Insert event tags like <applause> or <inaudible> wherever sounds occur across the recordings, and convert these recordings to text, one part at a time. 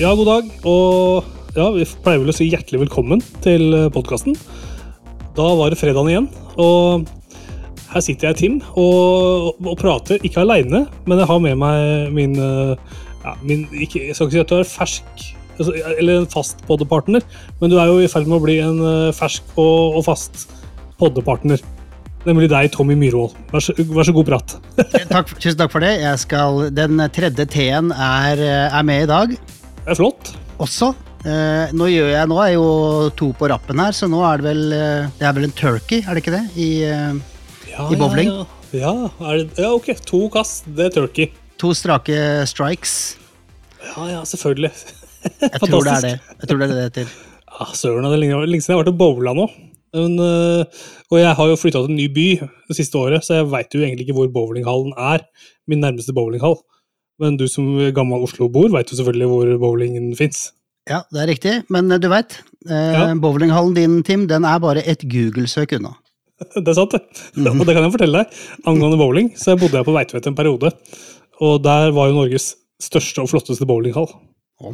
Ja, god dag. Og ja, vi pleier vel å si hjertelig velkommen til podkasten. Da var det fredagen igjen, og her sitter jeg, Tim, og, og prater. Ikke aleine, men jeg har med meg min, ja, min ikke, Jeg skal ikke si at du er fersk, altså, eller en fast poddepartner, men du er jo i ferd med å bli en fersk og, og fast poddepartner. Nemlig deg, Tommy Myhrvold. Vær, vær, så god prat. <laughs> takk, tusen takk for det. Skal, den tredje T-en er, er, med i dag. Det er flott. Også. Eh, nå gjør jeg, nå er jo to på rappen her, så nå er det vel Det er vel en turkey, er det ikke det? I, ja, i bowling? Ja, ja. Det, ja, ok. To kast, det er turkey. To strake strikes. Ja, ja, selvfølgelig. <laughs> jeg tror det er det. Jeg tror det er det til. heter. Ja, Søren, det er lenge siden jeg har vært og bowla nå. Men, øh, og jeg har jo flytta til en ny by det siste året, så jeg veit jo egentlig ikke hvor bowlinghallen er. Min nærmeste bowlinghall. Men du som gammel Oslo-bor veit jo selvfølgelig hvor bowlingen fins. Ja, det er riktig, men du veit. Eh, ja. Bowlinghallen din, Tim, den er bare et Google-søk unna. <laughs> Det er sant, det. Mm. Og det kan jeg fortelle deg. Angående bowling, så bodde jeg på Veitvet en periode. Og der var jo Norges største og flotteste bowlinghall. Oh,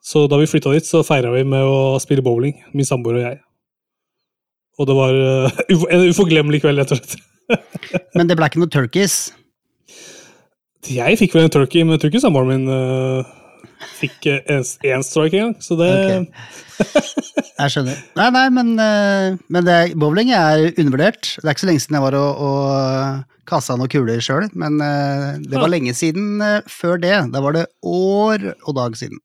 så da vi flytta dit, så feira vi med å spille bowling, min samboer og jeg. Og det var uh, <laughs> en uforglemmelig kveld, rett og slett. <laughs> Men det ble ikke noe turkeys? Jeg fikk vel en turkey, men jeg tror ikke samboeren min uh, fikk én strike engang. Så det okay. <laughs> Jeg skjønner. Nei, nei, men, uh, men det, bowling er undervurdert. Det er ikke så lenge siden jeg var og, og kassa noen kuler sjøl, men det var lenge siden før det. Da var det år og dag siden.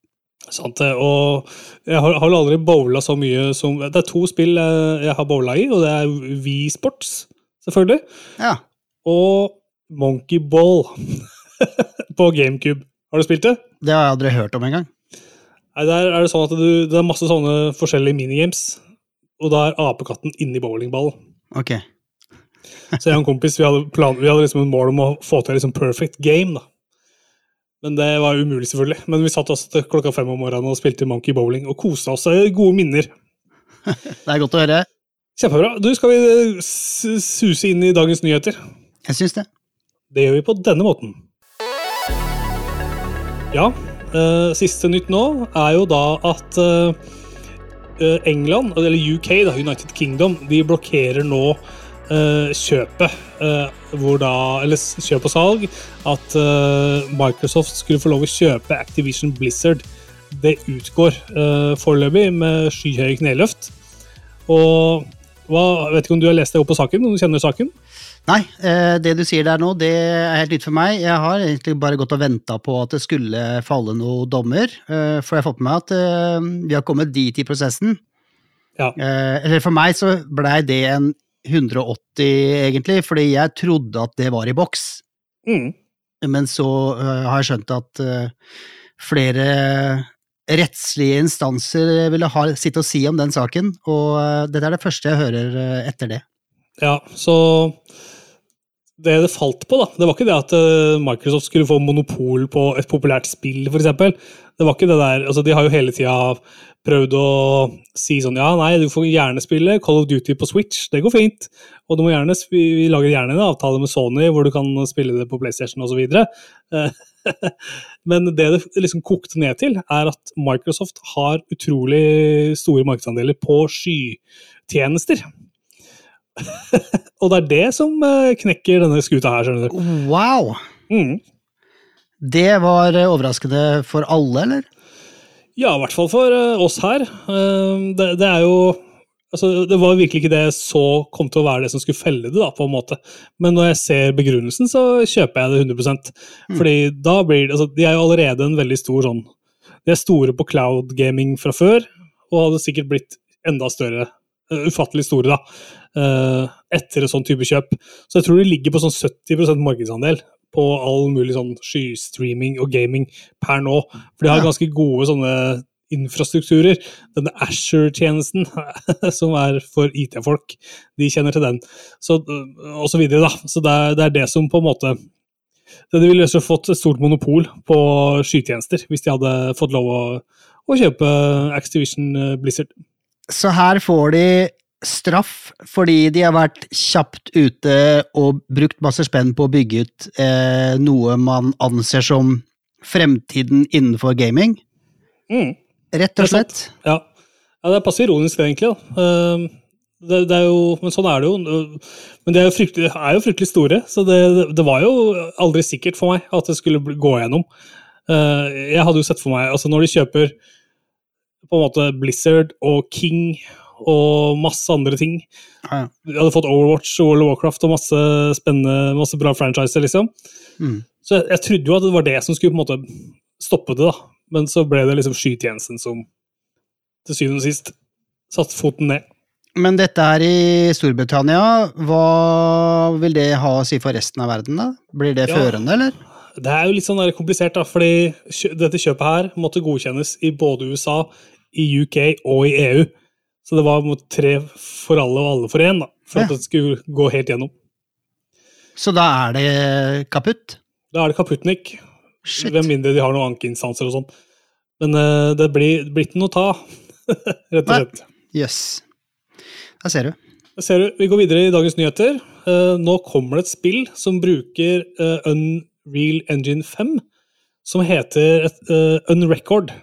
Sant det. Og jeg har, vel aldri bowla så mye som Det er to spill jeg har bowla i, og det er V-sports, selvfølgelig. Ja. Og Monkey Ball <laughs> på GameCube. Har du spilt det? Det har jeg aldri hørt om engang. Nei, Der er det sånn at du, det er masse sånne forskjellige minigames, og da er apekatten inni bowlingballen. Ok. så jeg og en kompis vi hadde, plan, vi hadde liksom en mål om å få til liksom perfect game. da. Men det var umulig, selvfølgelig. Men vi satt oss til klokka fem om morgenen og spilte Monkey Bowling og kosa oss. Gode minner. <laughs> det er godt å høre. Kjempebra. Du, Skal vi suse inn i dagens nyheter? Jeg syns det. Det gjør vi på denne måten. Ja, uh, siste nytt nå er jo da at uh, England, eller UK, da, United Kingdom, de blokkerer nå uh, kjøpet, hvor da, eller kjøp og salg, at Microsoft skulle få lov å kjøpe Activision Blizzard. Det utgår foreløpig med skyhøye kneløft. Og hva, vet ikke om du har lest deg opp på saken? Om du kjenner saken? Nei, det du sier der nå, det er helt nytt for meg. Jeg har egentlig bare gått og venta på at det skulle falle noen dommer. For jeg har fått med meg at vi har kommet dit i prosessen. Ja. Eller for meg så blei det en 180, egentlig, fordi jeg trodde at det var i boks. Mm. Men så har jeg skjønt at flere rettslige instanser ville ha sitt å si om den saken, og dette er det første jeg hører etter det. Ja, så det det falt på, da, det var ikke det at Microsoft skulle få monopol på et populært spill, f.eks. Det var ikke det der, altså De har jo hele tida prøvd å si sånn ja, nei, du får gjerne spille Call of Duty på Switch, det går fint. Og du må gjerne, vi lager gjerne en avtale med Sony hvor du kan spille det på PlayStation osv. <laughs> Men det det liksom kokte ned til, er at Microsoft har utrolig store markedsandeler på skytjenester. Og det er det som eh, knekker denne skuta her, skjønner du. Wow! Mm. Det var overraskende for alle, eller? Ja, i hvert fall for uh, oss her. Det, det, er jo altså, Det var virkelig ikke det jeg så kom til å være det som skulle felle det, da, på en måte. Men når jeg ser begrunnelsen, så kjøper jeg det 100 mm. Fordi da blir det altså, De er jo allerede en veldig stor sånn De er store på cloud gaming fra før, og hadde sikkert blitt enda større. Uh, ufattelig store, da. Etter et sånn type kjøp. Så jeg tror de ligger på sånn 70% markedsandel på all mulig sånn skystreaming og gaming per nå. For de har ganske gode sånne infrastrukturer. Denne Asher-tjenesten, <laughs> som er for IT-folk, de kjenner til den. Så, og så videre, da. Så det er, det er, det som på en måte De ville også fått et stort monopol på skytjenester hvis de hadde fått lov å, å kjøpe Activision eh, Blizzard. Så her får de straff fordi de har vært kjapt ute og brukt masse spenn på å bygge ut eh, noe man anser som fremtiden innenfor gaming. Mm. Rett og slett. Ja. ja, det er passe ironisk egentlig. Eh, Det, det er jo, men sånn er det jo. Men de er er jo fryktelig store, så det, det var jo aldri sikkert for meg at det skulle gå gjennom. Eh, Jeg hadde jo sett for meg, altså når de kjøper på en måte Blizzard og King og masse andre ting Ja, ja. De hadde fått Overwatch og World of Warcraft og masse spennende, masse bra franchiser, liksom. Mm. Så jeg, jeg trodde jo at det var det som skulle på en måte stoppe det, da. Men så ble det liksom skytjenesten som til syvende og sist satte foten ned. Men dette her i Storbritannia, hva vil det ha å si for resten av verden, da? Blir det Ja. førende, eller? Det er jo litt sånn komplisert, da, fordi dette kjøpet her måtte godkjennes i både USA, i UK og i EU. Så det var mot tre for alle og alle for én, da, for Ja. at det skulle gå helt gjennom. Så da er det kaputt? Da er det Kaputnik, Shit. Hvem mindre de har noen ankeinstanser og sånn. Men uh, det blir, det blir ikke noe å ta, <laughs> rett og slett. Jøss. Da ser du. Da ser du, Vi går videre i dagens nyheter. Uh, nå kommer det et spill som bruker uh, Unreal Engine 5, som heter et, Unrecord.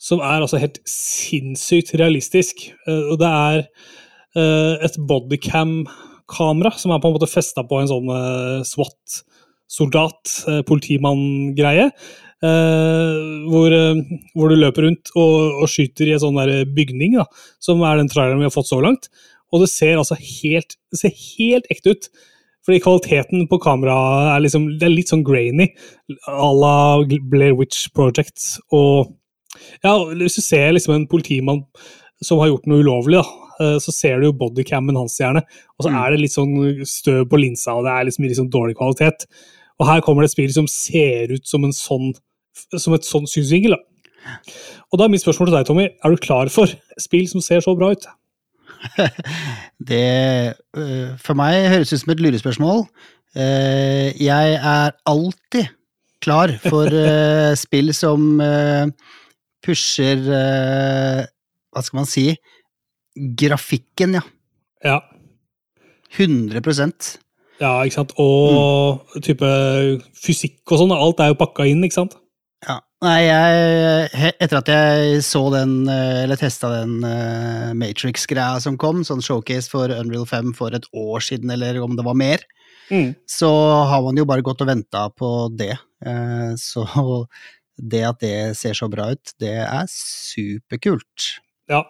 Som er altså helt sinnssykt realistisk. Eh, og det er eh, et bodycam-kamera som er på en måte festa på en sånn eh, SWAT-soldat, politimann-greie. Hvor, hvor du løper rundt og, og skyter i en sånn bygning, da, som er den traileren vi har fått så langt. Og det ser altså helt, det ser helt ekte ut. Fordi kvaliteten på kameraet er, liksom, er litt sånn grainy, à la Blair Witch Project. Og ja, hvis du ser liksom en politimann som har gjort noe ulovlig, da, eh, så ser du jo bodycammen hans gjerne. Og så Mm. er det litt sånn støv på linsa, og det er liksom sånn dårlig kvalitet. Og her kommer det et spill som ser ut som, en sånn, som et sånn synsvinkel. Da. Og da er mitt spørsmål til deg, Tommy. Er du klar for spill som ser så bra ut? <laughs> Det øh, For meg høres ut som et lurespørsmål. Eh, jeg er alltid klar for spill som pusher øh, Hva skal man si? Grafikken, ja. Ja. 100% Ja, ikke sant. Og type fysikk og sånn. Alt er jo pakka inn, ikke sant. Ja. Nei, jeg Etter at jeg så den, eh, eller testa den eh, Matrix-greia som kom, sånn showcase for Unreal 5 for et år siden, eller om det var mer, Mm. så har man jo bare gått og venta på det. Eh, Så det at det ser så bra ut, det er superkult. Ja.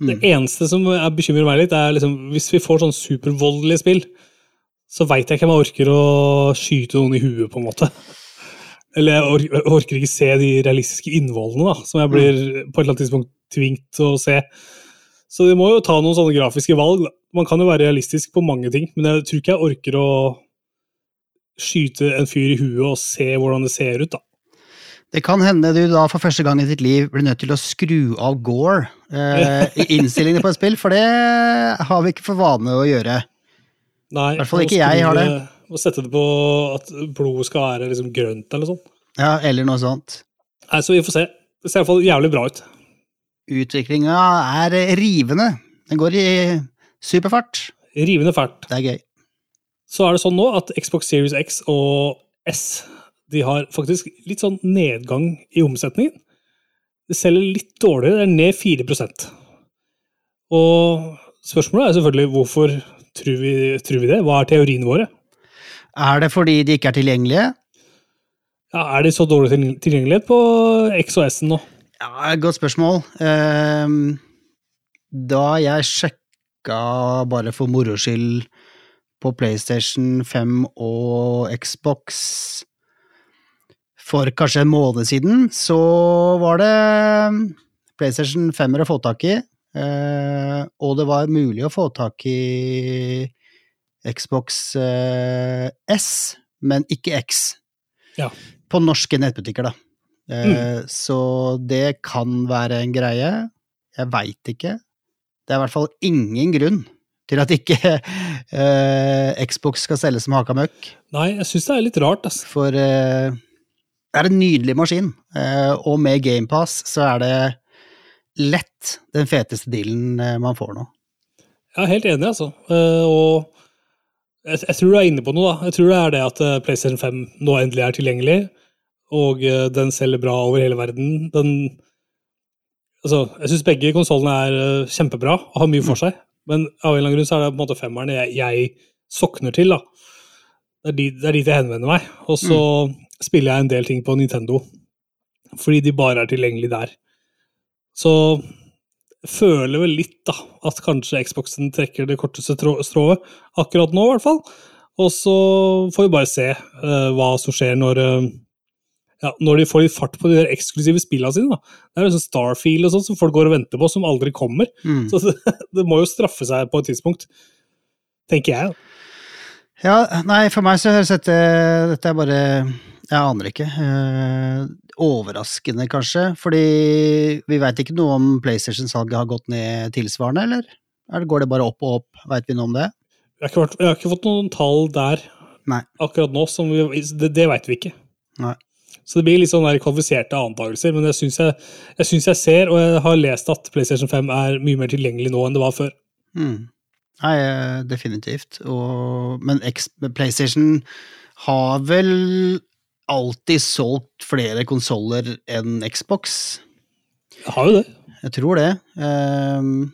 Det Mm. eneste som jeg bekymrer meg litt, er liksom hvis vi får sånn supervoldelige spill, så veit jeg ikke om jeg orker å skyte noen i huet, på en måte. Eller jeg or jeg orker ikke se de realistiske innvollene, da, som jeg blir på et eller annet tidspunkt tvingt til å se. Så de må jo ta noen sånne grafiske valg. Da. Man kan jo være realistisk på mange ting, men jeg tror ikke jeg orker å skyte en fyr i huet og se hvordan det ser ut, da. Det kan hende du da for første gang i ditt liv blir nødt til å skru av Gore eh, i innstillingene på et spill, for det har vi ikke for vane å gjøre. Nei, I hvert fall ikke jeg har det. Å sette det på at blodet skal være liksom grønt eller sånt. Ja, eller noe sånt. Nei, så vi får se. Det ser i hvert fall jævlig bra ut. Utviklinga er rivende. Den går i superfart. Rivende fælt. Det er gøy. Så er det sånn nå at Xbox Series X og S de har faktisk litt sånn nedgang i omsetningen. Det selger litt dårligere, det er ned 4% Og spørsmålet er selvfølgelig hvorfor tror vi, tror vi det? Hva er teoriene våre? Er det fordi de ikke er tilgjengelige? Ja, er det så dårlig tilgjengelighet på X og S-en nå? Ja, Godt spørsmål. Ehm, da jeg sjekka bare for moro skyld på PlayStation 5 og Xbox for kanskje en måned siden, så var det PlayStation 5-er å få tak i. eh, og det var mulig å få tak i Xbox eh, S, men ikke X. Ja. På norske nettbutikker, da. Mm. Så det kan være en greie. Jeg veit ikke. Det er i hvert fall ingen grunn til at ikke eh, Xbox skal selges som haka møkk. Nei, jeg syns det er litt rart. Altså. For eh, det er en nydelig maskin, eh, og med GamePass så er det lett den feteste dealen eh, man får nå. Jeg er helt enig, altså. Eh, og jeg, tror du er inne på noe, da. Jeg tror det er det at PlayStation 5 nå endelig er tilgjengelig, og den selger bra over hele verden. Den Altså, jeg syns begge konsollene er kjempebra og har mye for seg, men av en eller annen grunn så er det på en måte femmeren jeg, jeg sokner til. da. Det er, dit, dit jeg henvender meg. Og så mm. Spiller jeg en del ting på Nintendo, fordi de bare er tilgjengelige der. Så føler vel litt da, at kanskje Xboxen trekker det korteste strået, akkurat nå i hvert fall. Og så får vi bare se uh, hva som skjer når uh, ja, når de får litt fart på de der eksklusive spillene sine. Da. Det er liksom Starfield og sånt som folk går og venter på, som aldri kommer. Mm. Så <laughs> det, det, må jo straffe seg på et tidspunkt, tenker jeg. Ja, nei, for meg så høres dette Dette er bare Jeg aner ikke. Eh, overraskende, kanskje. Fordi vi veit ikke noe om PlayStation-salget har gått ned tilsvarende, eller? eller? Går det bare opp og opp? Veit vi noe om det? Jeg har ikke, vært, jeg har ikke fått noen tall der nei. akkurat nå. Vi, det det veit vi ikke. Nei. Så det blir litt sånn kvalifiserte antakelser, men jeg syns jeg, jeg, jeg ser, og jeg har lest at PlayStation 5 er mye mer tilgjengelig nå enn det var før. Mm. Nei, eh, definitivt. Og, men PlayStation har vel alltid solgt flere konsoller enn Xbox. Jeg har jo det. Jeg tror det. Um,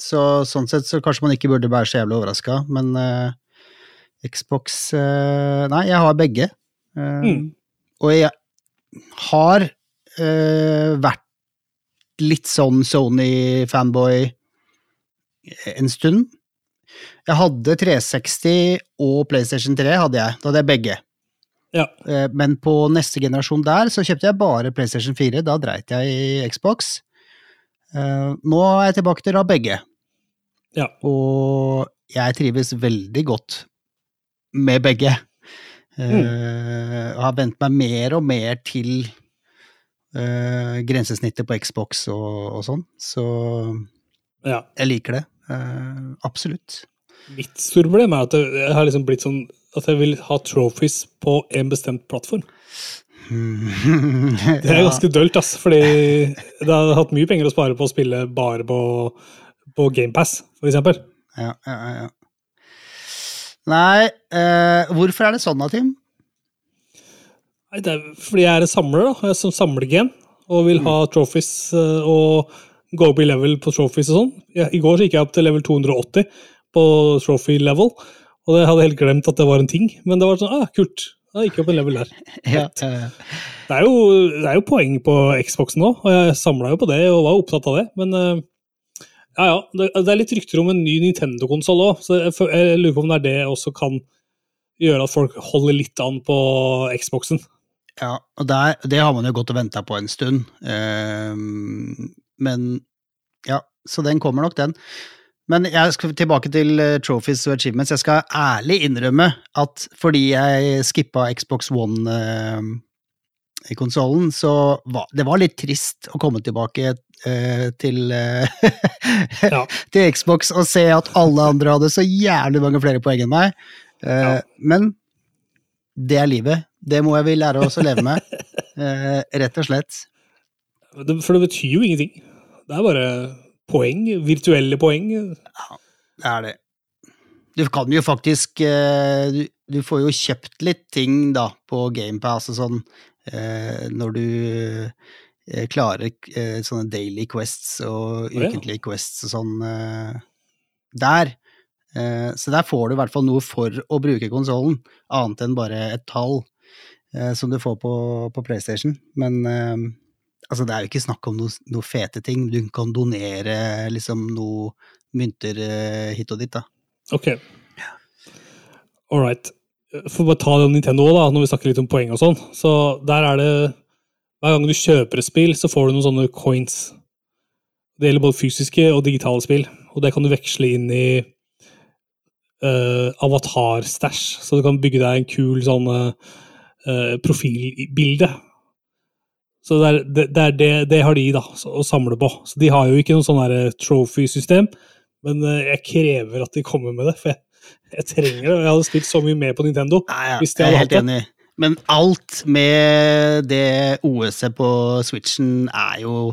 så sånn sett så kanskje man ikke burde være så jævlig overraska, men uh, Xbox uh, Nei, jeg har begge. Uh, mm. Og jeg har øh, vært litt sånn Sony-fanboy en stund. Jeg hadde 360 og PlayStation 3, hadde jeg. Da hadde jeg begge. Ja. Eh, men på neste generasjon der så kjøpte jeg bare PlayStation 4. Da dreit jeg i Xbox. Eh, nå er jeg tilbake til å ha begge. Ja. Og jeg trives veldig godt med begge. Mm. Uh, har vent meg mer og mer til grensesnittet på Xbox og, og sånn. Så ja. jeg liker det. Absolutt. Mitt store problem er at jeg har liksom blitt sånn at jeg vil ha trophies på en bestemt plattform. <laughs> det er ganske dølt, ass, fordi det har hatt mye penger å spare på å spille bare på, på GamePass, eksempel. Ja, ja, ja. Nei, eh, hvorfor er det sånn da, Tim? Nei, det er fordi jeg er en samler, da. Jeg er som samlergen. Og vil ha trophies eh, og go up i level på trophies og sånn. I går så gikk jeg opp til level 280 på trophy level. Og jeg hadde helt glemt at det var en ting. Men det var sånn, ah, kult. Da gikk jeg opp en level der. <laughs> Ja, ja, ja. Det, er jo, det, er jo, poeng på Xboxen òg, og jeg samla jo på det og var opptatt av det. Men uh, ja, ja. Det, det, er litt rykter om en ny Nintendo-konsoll òg, så jeg, jeg, lurer på om det er det også kan gjøre at folk holder litt an på Xboxen. Ja, og der, det har man jo gått og venta på en stund. Uh, men ja, så den kommer nok, den. Men jeg skal tilbake til uh, trophies og achievements. Jeg skal ærlig innrømme at fordi jeg skippa Xbox One uh, i konsollen, så var det var litt trist å komme tilbake uh, til, ja. <laughs> til Xbox og se at alle andre hadde så jævlig mange flere poeng enn meg. Ja. Men det er livet. Det må jeg vil lære oss å leve med. <laughs> rett og slett. For det betyr jo ingenting. Det er bare poeng. Virtuelle poeng. Ja, det er det. Du kan jo faktisk du, du får jo kjøpt litt ting da på GamePass og sånn Eh, når du eh, klarer eh, sånne daily quests og ukentlige oh, ja. quests og sånn der. Så der får du i hvert fall noe for å bruke konsollen, annet enn bare et tall som du får på, på PlayStation. Men altså, det er jo ikke snakk om noen noe fete ting. Du kan donere liksom noe mynter hit og dit, da. Ok. All right. For å ta Nintendo da, når vi snakker litt om poeng og sånn, så der er det Hver gang du kjøper et spill, så får du noen sånne coins. Det gjelder både fysiske og digitale spill, og det kan du veksle inn i uh, avatar-stæsj. Så du kan bygge deg en kul sånn uh, profilbilde. Så det, er, det, det, er det, det, har de da, å samle på. Så de har jo ikke noe sånn trophy-system, men uh, jeg krever at de kommer med det. for jeg jeg trenger det. Jeg hadde spilt så mye mer på Nintendo. Nei, ja, hvis jeg, jeg er helt enig. Men alt med det OS-et på Switchen er jo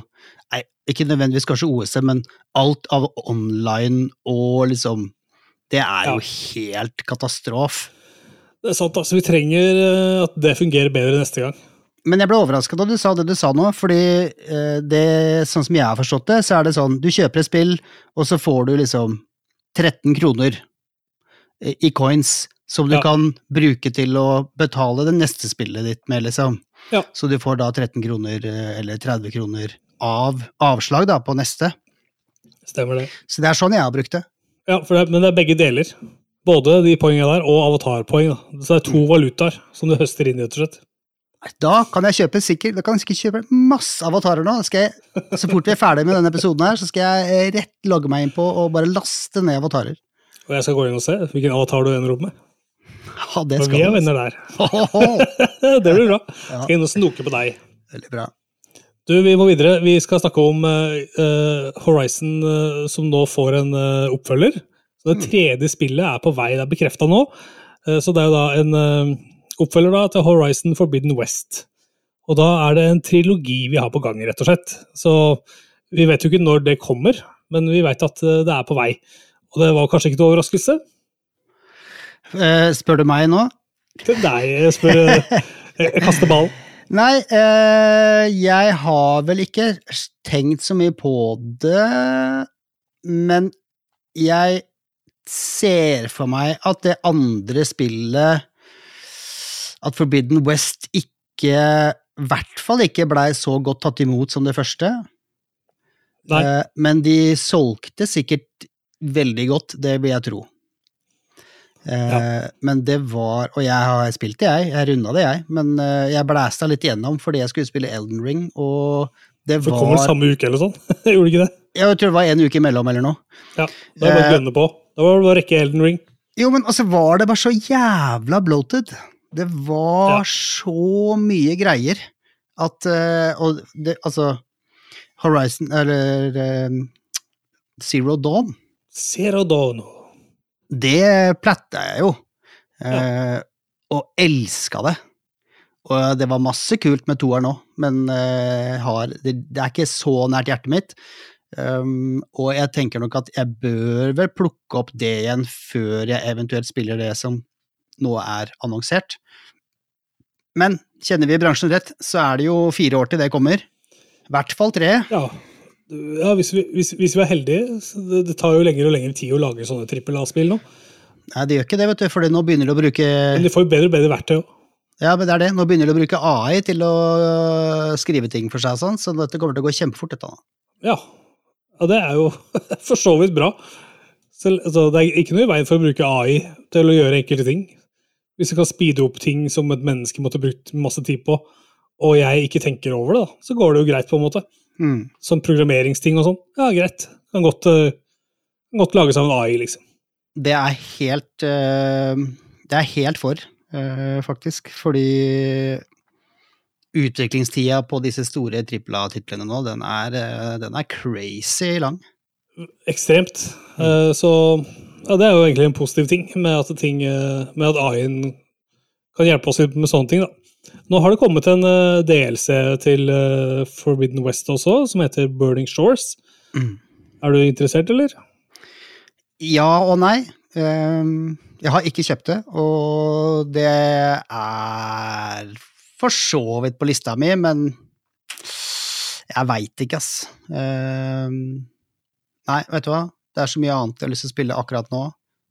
nei, Ikke nødvendigvis kanskje OS-et, men alt av online og liksom Det er jo ja. helt katastrofe. Det er sant, altså. Vi trenger eh, at det fungerer bedre neste gang. Men jeg ble overraska da du sa det du sa nå, fordi eh, det, sånn som jeg har forstått det, så er det sånn du kjøper et spill, og så får du liksom 13 kroner i coins som du Ja. kan bruke til å betale det neste spillet ditt med, liksom. Ja. Så du får da 13 kroner eh, eller 30 kroner av avslag da på neste. Stemmer det. Så det er sånn jeg har brukt det. Ja, for det, Men det er begge deler. Både de poengene der og avatarpoeng. da. Så det er to valutaer som du høster inn i, rett og slett. Da kan jeg kjøpe sikkert, da kan jeg sikkert kjøpe masse avatarer nå. Jeg, så fort vi er ferdig med denne episoden her, så skal jeg rett logge meg inn på og bare laste ned avatarer. Og jeg skal gå inn og se hvilken avatar du ender opp med. Ja, det skal skal vi er venner der. <laughs> Det blir bra. Ja. Skal inn og snoke på deg. Veldig bra. Du, Vi må videre. Vi skal snakke om eh, Horizon uh, som nå får en uh, oppfølger. Så Det tredje spillet er på vei, det er bekrefta nå. Så det er jo da en oppfølger da til Horizon Forbidden West. Og da er det en trilogi vi har på gang, rett og slett. Så vi vet jo ikke når det kommer, men vi vet at eh, det er på vei. Og det var kanskje ikke noe overraskelse? Eh, spør du meg nå? Til deg, jeg spør eh, Jeg kaster ballen. <laughs> Nei, eh, jeg har vel ikke tenkt så mye på det, men jeg ser for meg at det andre spillet At Forbidden West ikke I hvert fall ikke blei så godt tatt imot som det første. Nei. Eh, men de solgte sikkert veldig godt, det vil jeg tro. Ja. Men det var Og jeg har spilt det, jeg. Jeg runda det, jeg. Men eh, jeg blæsta litt igjennom fordi jeg skulle spille Elden Ring, og det For det kom vel samme uke eller sånn. <laughs> Gjorde ikke det? Jeg tror det var en uke imellom eller noe. Ja, Da er det bare å Eh, gønne på. Da var det bare å rekke Elden Ring. Jo, men altså var det bare så jævla bloated. Det var Ja. så mye greier at eh, Og det, altså Horizon Eller eh, Zero Dawn, Zero Dawn. det platta jeg jo. eh, Og elska det. Og det var masse kult med toeren òg, men eh, har, det, det er ikke så nært hjertet mitt. Um, og jeg tenker nok at jeg bør vel plukke opp det igjen før jeg eventuelt spiller det som nå er annonsert. Men kjenner vi bransjen rett, så er det jo fire år til det kommer. I hvert fall tre. Ja, ja hvis, vi, hvis, hvis vi er heldige. Det, det tar jo lengre og lengre tid å lage sånne trippel A-spill nå. Nei, det gjør ikke det, vet du, for nå begynner de å bruke Men de får jo bedre og bedre verktøy òg. Ja, men det er det. Nå begynner de å bruke AI til å øh, skrive ting for seg sånn, så dette kommer til å gå kjempefort, dette nå. Ja. ja, det er jo <laughs> for så vidt bra. Så, altså, det er ikke noe i veien for å bruke AI til å gjøre enkelte ting. Hvis du kan speede opp ting som et menneske måtte brukt masse tid på, og jeg ikke tenker over det, da, så går det jo greit, på en måte. Mm. Som programmeringsting og sånn. Ja, greit. Kan godt, eh, kan godt lages av en AI, liksom. Det er helt øh, Det er helt for, øh, faktisk, fordi utviklingstida på disse store trippel A-titlene nå, den er, den er crazy lang. Ekstremt. Mm. Så ja, det er jo egentlig en positiv ting med at, ting, eh, med at AI-en kan hjelpe oss litt med sånne ting. da. Nå har det kommet en eh, DLC til eh, Forbidden West også, som heter Burning Shores. Mm. Er du interessert, eller? Ja og nei. Ehm, jeg har ikke kjøpt det, og det er for så vidt på lista mi, men jeg veit ikke, ass. Nei, vet du hva? Det er så mye annet jeg har lyst til å spille akkurat nå.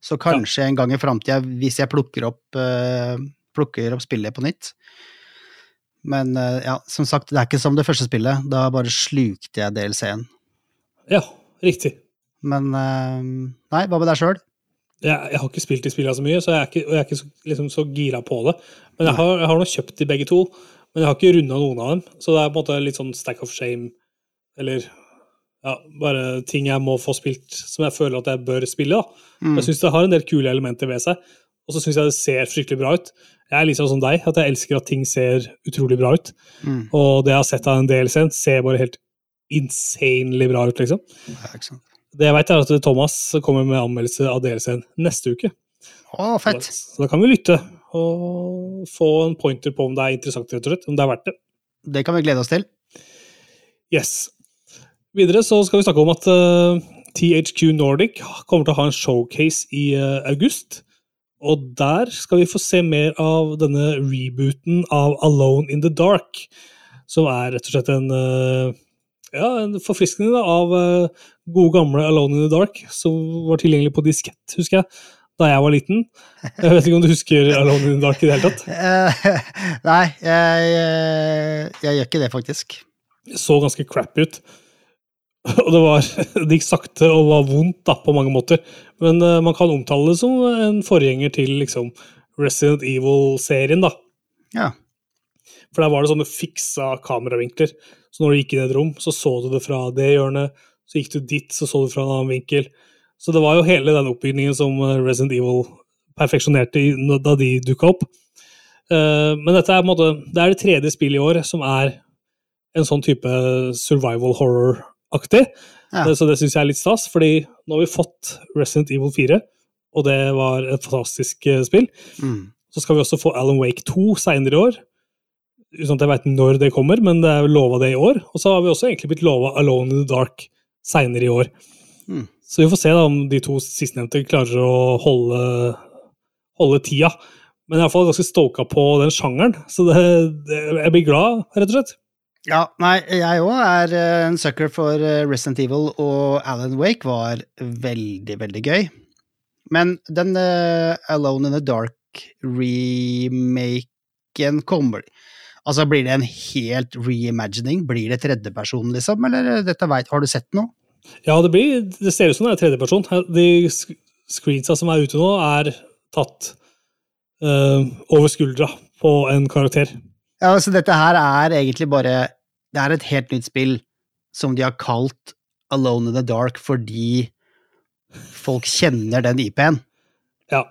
Så kanskje en gang i framtida, hvis jeg plukker opp, uh, plukker opp spillet på nytt. Men uh, ja, som sagt, det er ikke som det første spillet. Da bare slukte jeg DLC-en. Ja, riktig. Men uh, nei, hva med deg sjøl? Jeg, jeg har ikke spilt de spillene så mye, så jeg er ikke, jeg er ikke så, liksom, så gira på det. Men jeg har, jeg har nå kjøpt de begge to, men jeg har ikke runda noen av dem. Så det er på en måte litt sånn stack of shame, eller ja, bare ting jeg må få spilt som jeg føler at jeg bør spille. da. Mm. Jeg syns det har en del kule elementer ved seg, og så syns jeg det ser fryktelig bra ut. Jeg er litt sånn som deg, at jeg elsker at ting ser utrolig bra ut. Mm. Og det jeg har sett av en DLC-en, ser bare helt insanely bra ut, liksom. Det jeg vet er at Thomas kommer med anmeldelse av DLC-en neste uke. Å, fett. Så da kan vi lytte og få en pointer på om det er interessant, rett og slett. Om det er verdt det. Det kan vi glede oss til. Yes. Videre så skal vi snakke om at eh, THQ Nordic kommer til å ha en showcase i eh, august. Og der skal vi få se mer av denne rebooten av Alone in the Dark, som er rett og slett en, uh, ja, en forfriskning da, av gode gamle Alone in the Dark, som var tilgjengelig på diskett, husker jeg, da jeg var liten. Jeg vet ikke om du husker Alone in the Dark i det hele tatt? <laughs> Eh, nei, jeg, jeg, jeg gjør ikke det, faktisk. Det så ganske crap ut. <laughs> Og det, var, det gikk sakte og var vondt da, på mange måter. Men uh, man kan omtale det som en forgjenger til liksom, Resident Evil-serien. da. Ja. For der var det sånne fiksa kameravinkler. Så når du gikk inn i et rom, så så du det fra det hjørnet. Så gikk du dit, så så du fra en annen vinkel. Så det var jo hele den oppbygningen som eh, Resident Evil perfeksjonerte da de dukka opp. Uh, men dette er, måte, det er det tredje spillet i år som er en sånn type survival horror-aktig. Ja. Så det syns jeg er litt stas, fordi nå har vi fått Resident Evil 4, og det var et fantastisk uh, spill. Mm. Så skal vi også få Alan Wake 2 seinere i år. Uten at jeg veit når det kommer, men det er lova det i år. Og så har vi også egentlig blitt lova Alone in the Dark seinere i år. Mm. Så vi får se da om de to sistnevnte klarer å holde, holde tida. Men jeg er iallfall ganske stoka på den sjangeren, så det, det, jeg blir glad, rett og slett. Ja, nei, jeg òg er eh, en sucker for eh, Resident Evil, og Alan Wake var veldig, veldig gøy. Men den uh, Alone in the Dark-remaken kommer Altså, blir det en helt reimagining? Blir det tredjeperson, liksom? Eller dette vet, har du sett noe? Ja, det, blir, det ser ut som det er tredjeperson. De screensa som er ute nå, er tatt uh, over skuldra på en karakter. Ja, Så dette her er egentlig bare Det er et helt nytt spill som de har kalt Alone in the Dark fordi folk kjenner den IP-en. Ja.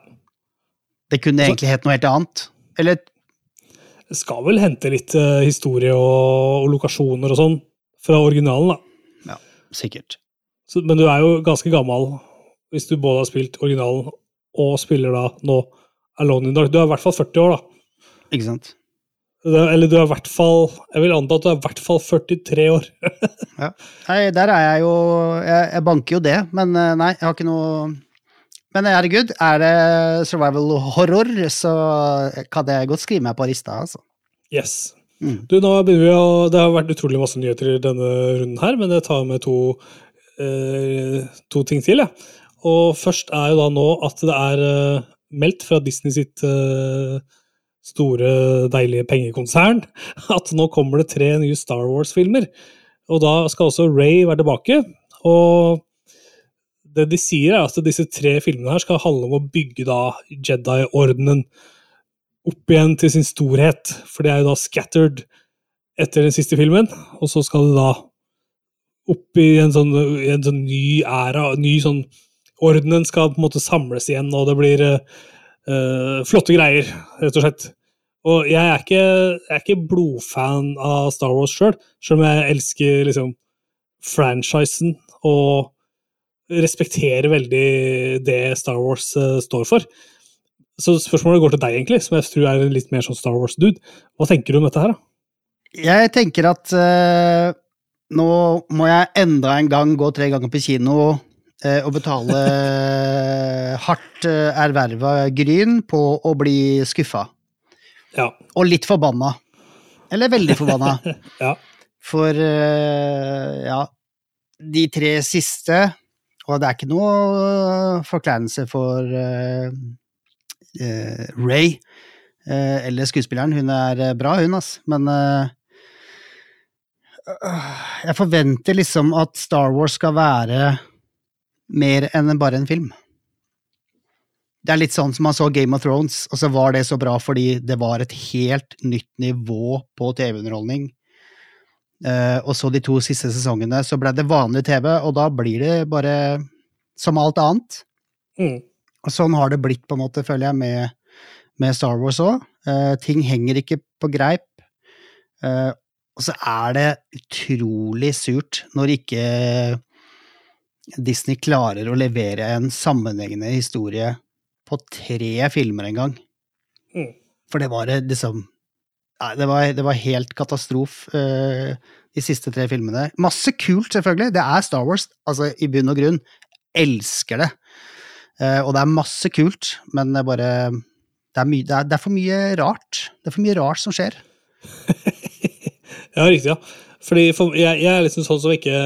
Det kunne egentlig hett noe helt annet. Eller Det skal vel hente litt uh, historie og, og lokasjoner og sånn fra originalen, da. sikkert. Så, men du er jo ganske gammel hvis du både har spilt originalen og spiller da nå Alone in the Dark. Du er i hvert fall 40 år, da. Ikke sant? Er- Eller du er i hvert fall Jeg vil anta at du er i hvert fall 43 år. <laughs> Ja. Nei, der er jeg jo jeg, jeg banker jo det, men eh, nei, jeg har ikke noe Men herregud, er det survival horror, så kan jeg godt skrive meg på lista, altså. Yes. Mm. Du, nå begynner vi å, Det har vært utrolig masse nyheter i denne runden her, men jeg tar med to, eh, to ting til. Ja. Og først er jo da nå at det er eh, meldt fra Disney sitt eh, store, deilige pengekonsern <laughs> at nå kommer det tre nye Star Wars-filmer. Og da skal også Ray være tilbake. Og det de sier, er at disse tre filmene her skal handle om å bygge da Jedi-ordenen opp igjen til sin storhet, for det er jo da scattered etter den siste filmen, og så skal det da opp i en sånn, en sånn ny æra, ny sånn Ordenen skal på en måte samles igjen, og det blir uh, flotte greier, rett og slett. Og jeg er ikke, jeg er ikke blodfan av Star Wars sjøl, sjøl om jeg elsker liksom franchisen og respekterer veldig det Star Wars uh, står for. Så spørsmålet går til deg, egentlig, som jeg tror er litt mer sånn Star Wars-dude. Hva tenker du om dette her, da? Jeg tenker at uh, nå må jeg enda en gang gå tre ganger på kino eh, og betale <laughs> hardt uh, erverva gryn på å bli skuffa. Ja. Og litt forbanna. Eller veldig forbanna. <laughs> Ja. For eh, ja, de tre siste Og det er ikke noe forkleinelse for uh, uh, Ray uh, eller skuespilleren. Hun er eh, bra, hun, ass. Men eh, jeg forventer liksom at Star Wars skal være mer enn bare en film. Det er litt sånn som man så Game of Thrones, og så var det så bra fordi det var et helt nytt nivå på TV-underholdning. Uh, og så de to siste sesongene så ble det vanlig TV, og da blir det bare som alt annet. Mm. Og sånn har det blitt, på en måte, føler jeg, med, med Star Wars òg. ting henger ikke på greip. Uh, og så er det utrolig surt når ikke Disney klarer å levere en sammenhengende historie på tre filmer en gang. Mm. For det var eh, liksom Nei, det var, det var helt katastrof, uh, de siste tre filmene. Masse kult, selvfølgelig. Det er Star Wars, altså i bunn og grunn. Elsker det. Uh, og det er masse kult, men det er bare det er, my, det, er, det er for mye rart. Det er for mye rart som skjer. <laughs> ja, riktig, ja. Fordi for, jeg, jeg, er liksom sånn som ikke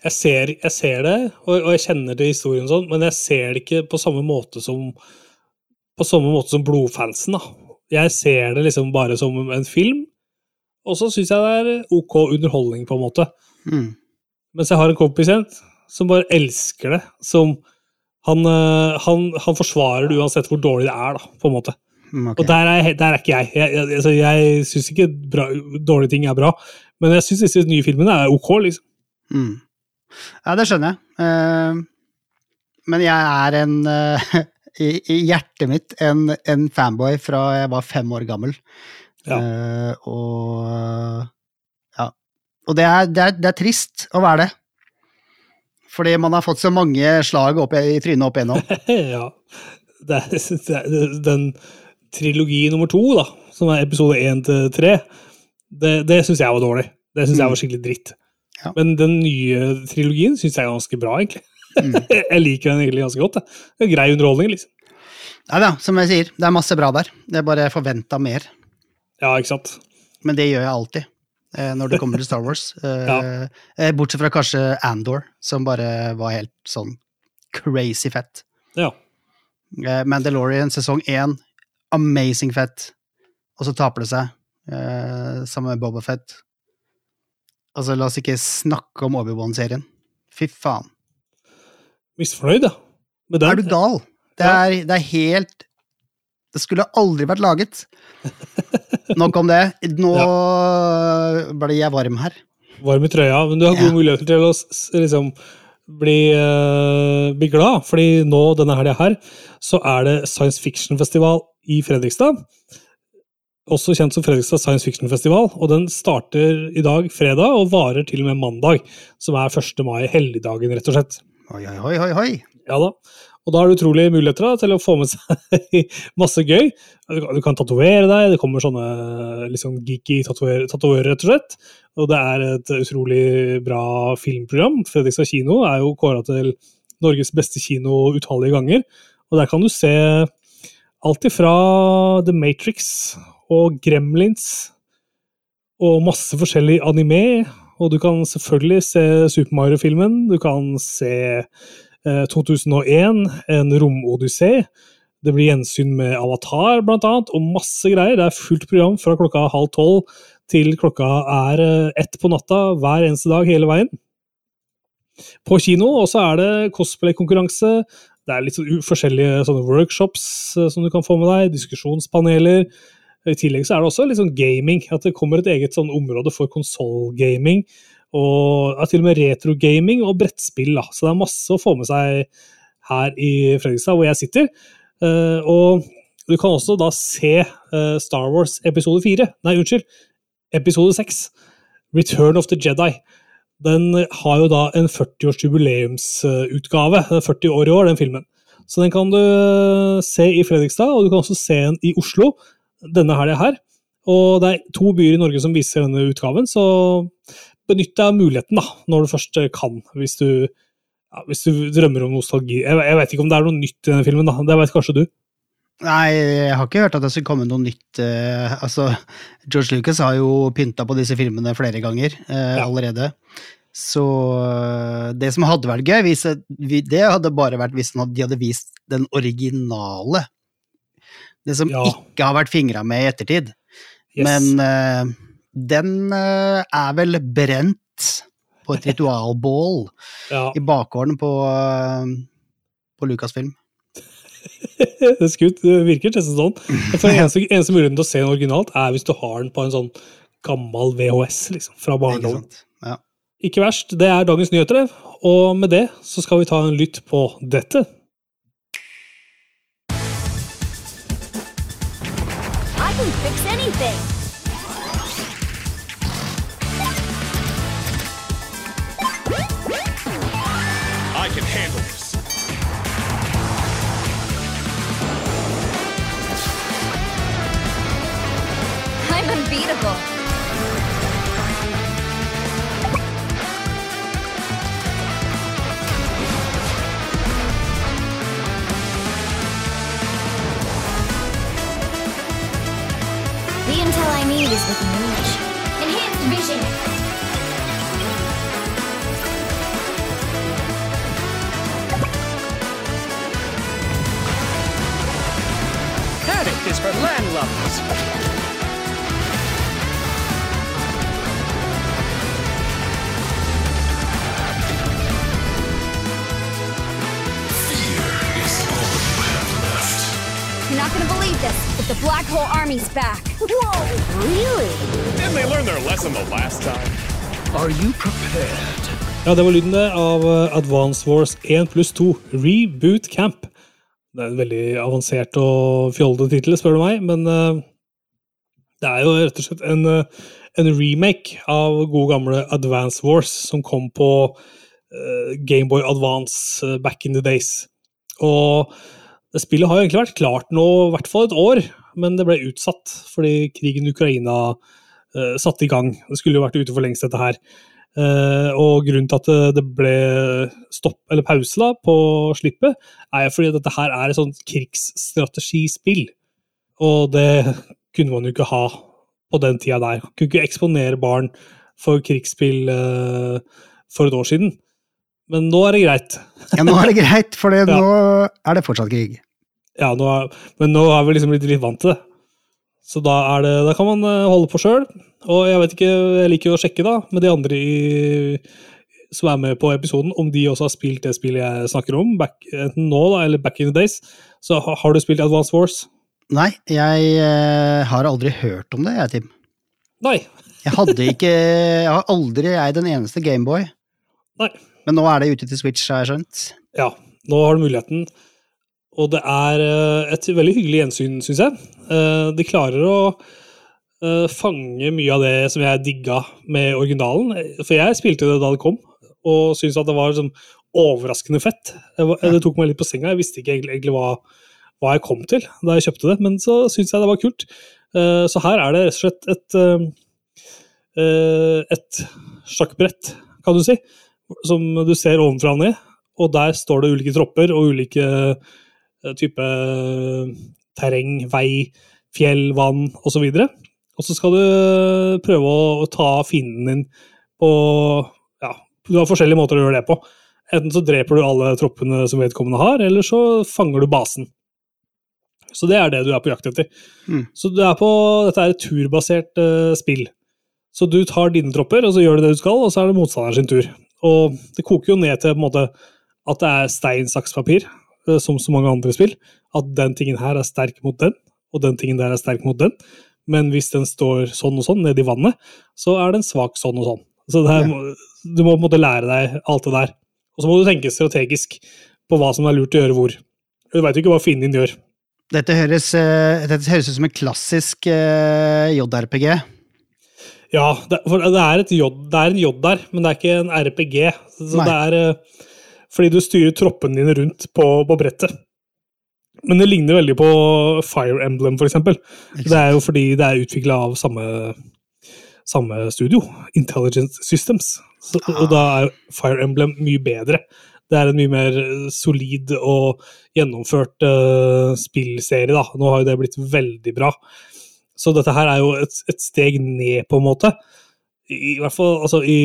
jeg ser, jeg ser det, og, og, jeg kjenner til historien, sånn, men jeg ser det ikke på samme måte som på samme måte som blodfansen. da. Jeg ser det liksom bare som en film, og så syns jeg det er ok underholdning, på en måte. Mm. Mens jeg har en kompis som bare elsker det. Som han, eh, han, han, forsvarer det uansett hvor dårlig det er, da, på en måte. Mm, okay. Og der er, der er, ikke jeg. Jeg, jeg, altså, jeg syns ikke bra, dårlige ting er bra, men jeg syns disse nye filmene er ok, liksom. Mm. Ja, det skjønner jeg. Uh, men jeg er en uh, <laughs> i, i, hjertet mitt en, en, fanboy fra jeg var fem år gammel. Ja. Uh, og ja. Og det er, det, er, det er, trist å være det. Fordi man har fått så mange slag opp i, i trynet opp igjennom. <laughs> ja. Det er, den trilogi nummer to, da, som er episode én til tre, det, det syns jeg var dårlig. Det syns mm. jeg var skikkelig dritt. Ja. Men den nye trilogien syns jeg er ganske bra, egentlig. Mm. <laughs> jeg liker den egentlig ganske godt. Det, det er grei underholdning, liksom. Ja da, som jeg sier, det er masse bra der. Det er bare forventa mer. Ja, ikke sant. Men det gjør jeg alltid eh, når det kommer til Star Wars. <laughs> Eh, ja. Eh, bortsett fra kanskje Andor, som bare var helt sånn crazy fett. Ja. Mandalorian sesong én, amazing fett. Og så taper det seg, sammen med Boba Fett. Altså, la oss ikke snakke om Obi-Wan-serien. Fy faen. Misfornøyd, ja. Med den. Er du gal? Det er, det er helt Det skulle aldri vært laget. Nok om det. Nå ja. ble jeg varm her. Varm i trøya, men du har gode ja. muligheter til å liksom bli, uh, bli glad, fordi nå denne helga her så er det science fiction-festival i Fredrikstad også kjent som Fredrikstad Science Fiction Festival. og Den starter i dag, fredag, og varer til og med mandag, som er 1. mai, helligdagen, rett og slett. Oi, oi, oi, oi. Ja da. Og da har du utrolige muligheter da, til å få med seg <laughs> masse gøy. Du kan tatovere deg, det kommer sånne liksom geeky tatoverer, rett og slett. Og det er et utrolig bra filmprogram. Fredrikstad kino er jo kåra til Norges beste kino utallige ganger. Og der kan du se alt ifra The Matrix og Gremlins og masse forskjellig anime. Og du kan selvfølgelig se Super Mario-filmen, du kan se eh, 2001, en romodyssé. Det blir gjensyn med Avatar, blant annet, og masse greier. Det er fullt program fra klokka halv tolv til klokka er eh, ett på natta hver eneste dag hele veien. På kino, og så er det cosplay-konkurranse. Det er litt sånn forskjellige sånne workshops eh, som du kan få med deg, diskusjonspaneler. I tillegg så er det også litt sånn gaming. At det kommer et eget sånn område for konsollgaming. Og ja, til og med retrogaming og brettspill. Da. Så det er masse å få med seg her i Fredrikstad, hvor jeg sitter. Uh, og du kan også da se uh, Star Wars episode 4. Nei, unnskyld. Episode 6. Return of the Jedi. Den har jo da en 40-års-jubileumsutgave. Den er 40 år i år, den filmen. Så den kan du eh, se i Fredrikstad, og du kan også se den i Oslo denne helga her. Og det er to byer i Norge som viser denne utgaven, så benytt deg av muligheten da, når du først kan. Hvis du, ja, hvis du drømmer om nostalgi. Jeg, jeg, vet ikke om det er noe nytt i denne filmen, da. det vet kanskje du? Nei, jeg har ikke hørt at det skulle komme noe nytt. Uh, altså, George Lucas har jo pynta på disse filmene flere ganger uh, ja. allerede. Så uh, det som hadde vært gøy, det hadde bare vært hvis de hadde vist den originale det som ja. ikke har vært fingra med i ettertid. Yes. Men uh, den uh, er vel brent på et <laughs> ritualbål ja. i bakgården på, uh, på Lucasfilm. <laughs> det, skutt, det virker nesten sånn. <laughs> For eneste, eneste muligheten til å se den originalt er hvis du har den på en sånn gammel VHS liksom, fra barndommen. Ja. Ikke verst. Det er dagens nyheter, og med det så skal vi ta en lytt på dette. Can fix anything. Ja, det var lyden av eh, Advance Wars 1 pluss 2, Reboot Camp. Det er en veldig avansert og fjollete tittel, spør du meg, men uh, det er jo rett og slett en, eh, en remake av gode gamle Advance Wars, som kom på uh, Gameboy Advance uh, back in the days. Og det spillet har jo egentlig vært klart nå i hvert fall et år, men det ble utsatt fordi krigen i Ukraina satte i gang. Det skulle jo vært ute for lengst, dette her. Eh, og grunnen til at det- ble stopp, eller pause da, på slippet, er fordi dette her er et sånt krigsstrategispill. Og det kunne man jo ikke ha på den tida der. Man Kunne ikke eksponere barn for krigsspill eh, for et år siden. Men nå er det greit. Ja, nå er det greit, for <laughs> Ja. nå er det fortsatt krig. Ja, nå er, men nå har vi liksom blitt litt vant til det. Så da, er det, da kan man eh, holde på sjøl. Og jeg vet ikke, jeg liker jo å sjekke da, med de andre i, som er med på episoden, om de også har spilt det spillet jeg snakker om, back, enten nå da, eller back in the days. Så har du spilt Advance Wars? Nei, jeg eh, har aldri hørt om det, jeg, Tim. Nei. <laughs> Jeg hadde ikke Jeg har aldri eid en eneste Gameboy. Nei. Men nå er det ute til Switch, har jeg skjønt. Ja, nå har du muligheten. Og det er eh, et veldig hyggelig gjensyn, syns jeg. Eh, De klarer å eh, fange mye av det som jeg digga med originalen. For jeg spilte det da det kom, og syntes at det var sånn overraskende fett. Det tok meg litt på senga. Jeg visste ikke egentlig, hva, hva jeg kom til da jeg kjøpte det, men så syntes jeg det var kult. Eh, Så her er det rett og slett et, et sjakkbrett, kan du si, som du ser ovenfra og ned. Og der står det ulike tropper og ulike type terreng, vei, fjell, vann osv. Og så skal du eh, prøve å, ta fienden din på Ja, du har forskjellige måter å gjøre det på. Enten så dreper du alle troppene som vedkommende har, eller så fanger du basen. Så det er det du er på jakt etter. Mm. Så du er på, dette er et turbasert uh, spill. Så du tar dine tropper, og så gjør du det du skal, og så er det motstanderen sin tur. Og det koker jo ned til på en måte, at det er stein, saks, papir, som så mange andre spill. At den tingen her er sterk mot den, og den tingen der er sterk mot den. Men hvis den står sånn og sånn nedi vannet, så er den svak sånn og sånn. Så det her, du må på en måte lære deg alt det der. Og så må du tenke strategisk på hva som er lurt å gjøre hvor. Du veit jo ikke hva fienden din gjør. Dette høres, eh, dette høres ut som en klassisk eh, JRPG. Ja, det, for det er, et J, det er en J der, men det er ikke en RPG. Så Nei. det er eh, fordi du styrer troppene dine rundt på, på brettet. Men det ligner veldig på Fire Emblem, eksempel. Det er jo fordi det er utvikla av samme, samme studio, Intelligent Systems. Så, og da er Fire Emblem mye bedre. Det er en mye mer solid og gjennomført uh, spillserie. da. Nå har jo det blitt veldig bra. Så dette her er jo et, et steg ned, på en måte. I, i hvert fall altså i,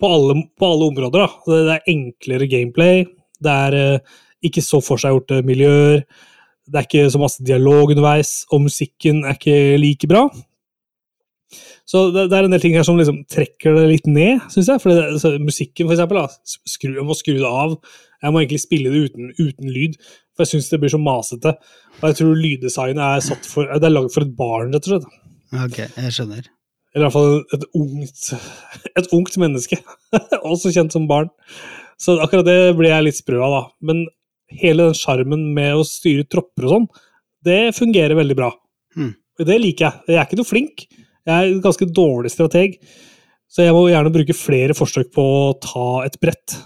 på, alle, på alle områder. da. Det, det er enklere gameplay. Det er eh, ikke så forseggjorte miljøer. Det er ikke så masse dialog underveis, og musikken er ikke like bra. Så det, det er en del ting her som liksom trekker det litt ned, syns jeg. For det, så, musikken, for eksempel, da, skru, jeg må skru det av. Jeg må egentlig spille det uten, uten lyd, for jeg syns det blir så masete. Og jeg tror lyddesignet er for er lagd for et barn, rett og slett. Ok, jeg skjønner. Eller i hvert fall et ungt, <laughs> et ungt menneske. <laughs> Også kjent som barn. Så akkurat det ble jeg litt sprø av, da. Men hele den sjarmen med å styre tropper og sånn, det fungerer veldig bra. Mm. Det liker jeg. Jeg er ikke noe flink. Jeg er en ganske dårlig strateg. Så jeg må gjerne bruke flere forsøk på å ta et brett.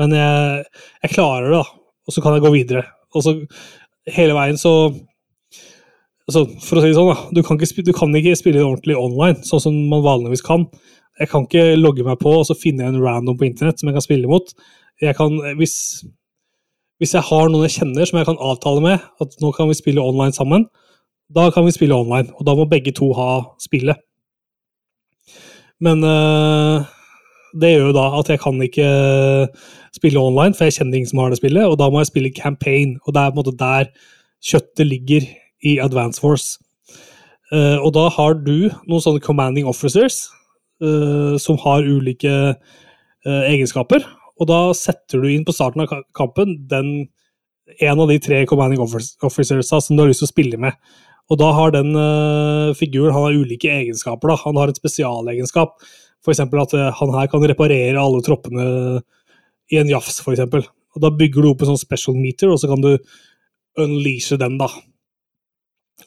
Men jeg, jeg klarer det, da. Og så kan jeg gå videre. Og så hele veien så altså, For å si det sånn, da. Du kan, ikke, du kan ikke spille ordentlig online, sånn som man vanligvis kan. Jeg kan ikke logge meg på og så finne en random på internett som jeg kan spille mot. Jeg kan, hvis, hvis jeg har noen jeg kjenner som jeg kan avtale med, at nå kan vi spille online sammen, da kan vi spille online. Og da må begge to ha spillet. Men øh, det gjør jo da at jeg kan ikke spille online, for jeg kjenner ingen som har det spillet, og da må jeg spille campaign. Og det er på en måte der kjøttet ligger i Advance Force. Uh, og da har du noen sånne commanding officers uh, som har ulike uh, egenskaper. Og da setter du inn på starten av kampen den, en av de tre commanding officers som du har lyst til å spille med. Og da har den figuren han har ulike egenskaper. da. Han har en spesialegenskap. F.eks. at han her kan reparere alle troppene i en jafs, f.eks. Og da bygger du opp en sånn special meter, og så kan du unleashe den, da.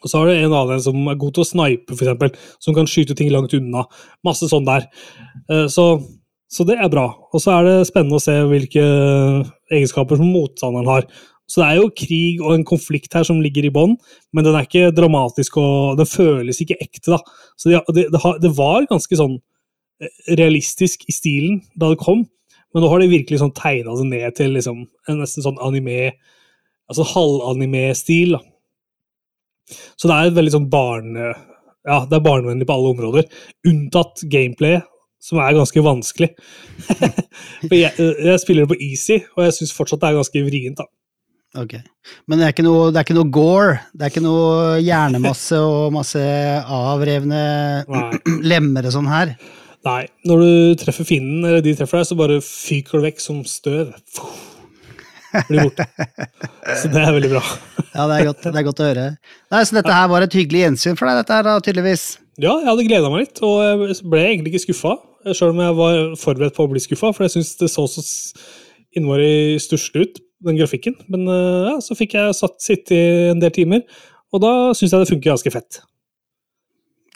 Og så har du en annen som er god til å snipe, f.eks., som kan skyte ting langt unna. Masse sånn der. Eh, Så, så det er bra. Og så er det spennende å se hvilke egenskaper som motstanderen har. Så det er jo krig og en konflikt her som ligger i bånn, men den er ikke dramatisk og den føles ikke ekte, da. Så det, det, det, var ganske sånn eh, realistisk i stilen da det kom, men nå har de virkelig sånn tegna det ned til liksom en nesten sånn anime Altså halvanime-stil, da. Så det er veldig sånn barne... Ja, det er barnevennlig på alle områder, unntatt gameplay, som er ganske vanskelig. <laughs> For jeg, jeg spiller det på easy, og jeg syns fortsatt det er ganske vrient, da. Ok. Men det er, ikke noe, det er ikke noe gore? Det er ikke noe hjernemasse <laughs> og masse avrevne <clears throat> lemmer og sånn her? Nei, når du treffer fienden, eller de treffer deg, så bare fyker du vekk som støv. Blir borte. Så det er veldig bra. Ja, det er godt, det er godt å høre. Nei, Så dette her var et hyggelig gjensyn for deg, dette her da, tydeligvis? Ja, jeg hadde gleda meg litt, og jeg ble egentlig ikke skuffa. Sjøl om jeg var forberedt på å bli skuffa, for jeg syns det så så innmari stusslig ut, den grafikken. Men eh, ja, så fikk jeg satt sitte i en del timer, og da syns jeg det funker ganske fett.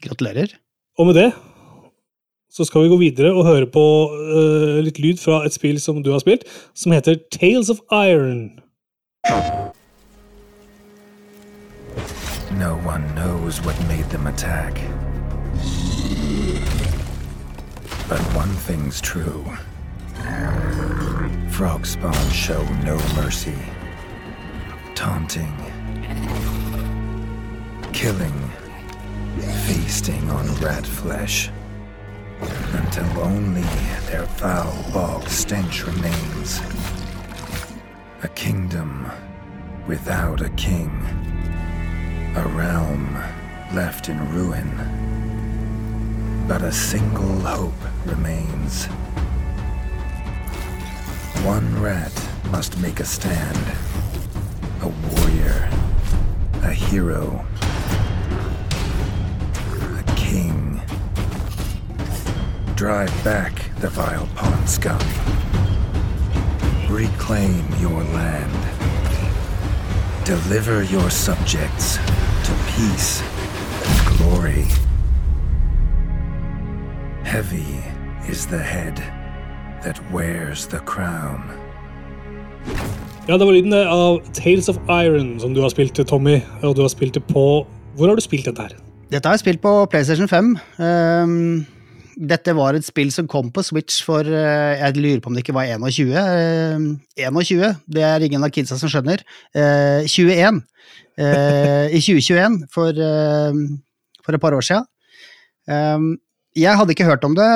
Gratulerer. Og med det så skal vi gå videre og høre på uh, litt lyd fra et spill som du har spilt, som heter Tales of Iron. No one knows what made them attack. But one thing's true. Frog spawn show no mercy. Taunting. Killing. Feasting on rat flesh. Until only their foul bog stench remains. A kingdom without a king. A realm left in ruin. But a single hope remains. One rat must make a stand. A warrior. A hero. Drive back the vile pond scum. Reclaim your land. Deliver your subjects to peace and glory. Heavy is the head that wears the crown. Ja, det var lyden av Tales of Iron som du har spilt til, Tommy. Og du har spilt det på Hvor har du spilt dette her? Dette har jeg spilt på PlayStation 5. Ehm, dette var et spill som kom på Switch for eh, Jeg lurer på om det ikke var 21. Ehm, 21, det er ingen av kidsa som skjønner. Eh, 21. Eh, I 2021, for, eh, for et par år siden. Jeg hadde ikke hørt om det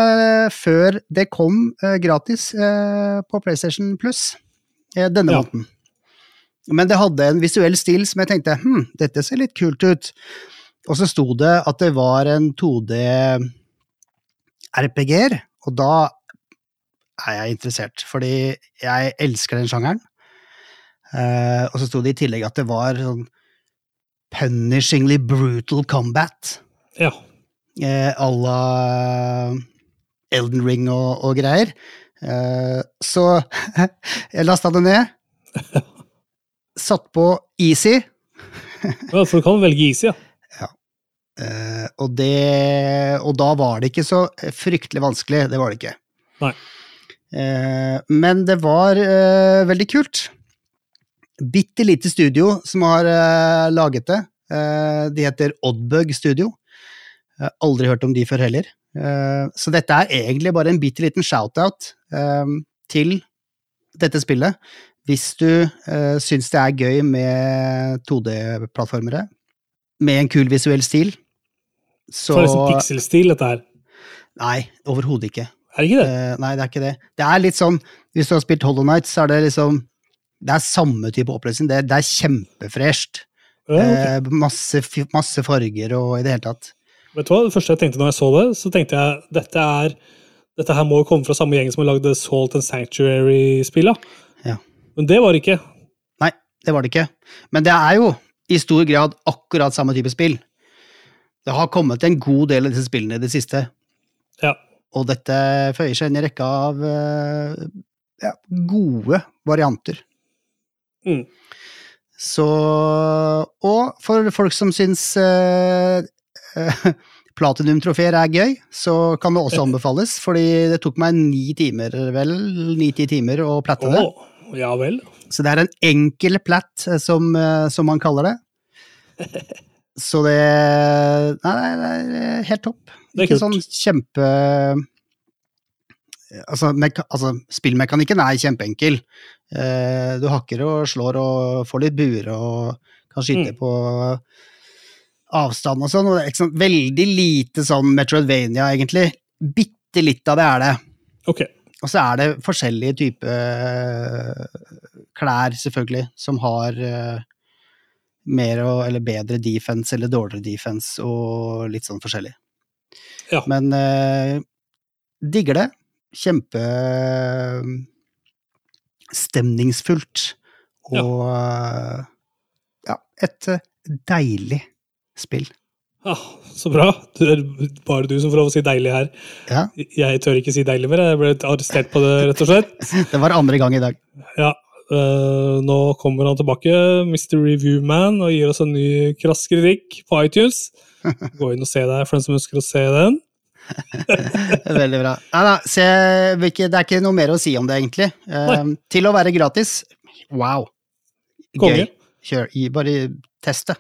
før det kom eh, gratis eh, på PlayStation Plus eh, denne Ja. måneden. Men det hadde en visuell stil som jeg tenkte hm, dette ser litt kult ut. Og så sto det at det var en 2D RPG-er, og da er jeg interessert, fordi jeg elsker den sjangeren. Uh, og så sto det i tillegg at det var sånn punishingly brutal combat Ja. Uh, à la Elden Ring og, og greier. Uh, så <laughs> jeg lasta det ned. <laughs> Satt på easy. ja, for du kan velge easy, ja. Eh, og, det, og da var det ikke så fryktelig vanskelig. Det var det ikke. Nei. Uh, men det var uh, veldig kult. Bitte lite studio som har laget det. De heter Oddbug Studio. Aldri hørt om de før heller. Så dette er egentlig bare en bitte liten shout-out til dette spillet. Hvis du uh, syns det er gøy med 2D-plattformere, med en kul visuell stil, så Så er det sånn pixel-stil, dette her. Nei, overhodet ikke. Er det ikke det? Uh, nei, det er ikke det. Det er litt sånn, hvis du har spilt Hollow Night, så er det liksom Det er samme type oppløsning. Det, det er kjempefresht. Ja, okay. uh, masse, masse farger og i det hele tatt. Vet du hva, Det første jeg tenkte når jeg så det, så tenkte jeg dette er dette her må jo komme fra samme gjeng som har lagd Salt and Sanctuary-spilla. Ja. Men det var det ikke. Nei, det var det ikke. Men det er jo i stor grad akkurat samme type spill. Det har kommet en god del av disse spillene i det siste, Ja. og dette føyer seg inn i rekka av eh, ja, gode varianter. Mm. Så Og for folk som syns eh, <laughs> platinum-trofeer er gøy, så kan det også <laughs> anbefales, fordi det tok meg ni timer, vel, ni-ti timer å platte det. Oh, ja vel. Så det er en enkel platt, eh, som, eh, som man kaller det. <laughs> Så det Nei, det er helt topp. Det er Ikke sånn kjempe Altså, altså, spillmekanikken er kjempeenkel. Eh, du hakker og slår og får litt buer og kan skyte Mm. på avstand og sånn. Og det er ikke sånn, veldig lite sånn Metroidvania, egentlig. Bitte litt av det er det. Ok. Og så er det forskjellige typer eh, klær, selvfølgelig, som har eh, mer og, eller bedre defense eller dårligere defense og litt sånn forskjellig. Ja. Men eh, digger det. Kjempe stemningsfullt. Og ja. ja, et eh, deilig spill. Ja, så bra. Det er bare du som får lov å si deilig her. Ja, Jeg tør ikke si deilig mer. Jeg ble arrestert på det, rett og slett. <laughs> det var andre gang i dag. Ja, øh, nå kommer han tilbake, Mr. Reviewman, og gir oss en ny krass kritikk på iTunes. <laughs> Gå inn og se der for den som ønsker å se den. <laughs> Veldig bra. Nei da, se, det er ikke noe mer å si om det, egentlig. Eh, til å være gratis, wow. Konge. Gøy. Kjør, bare test det.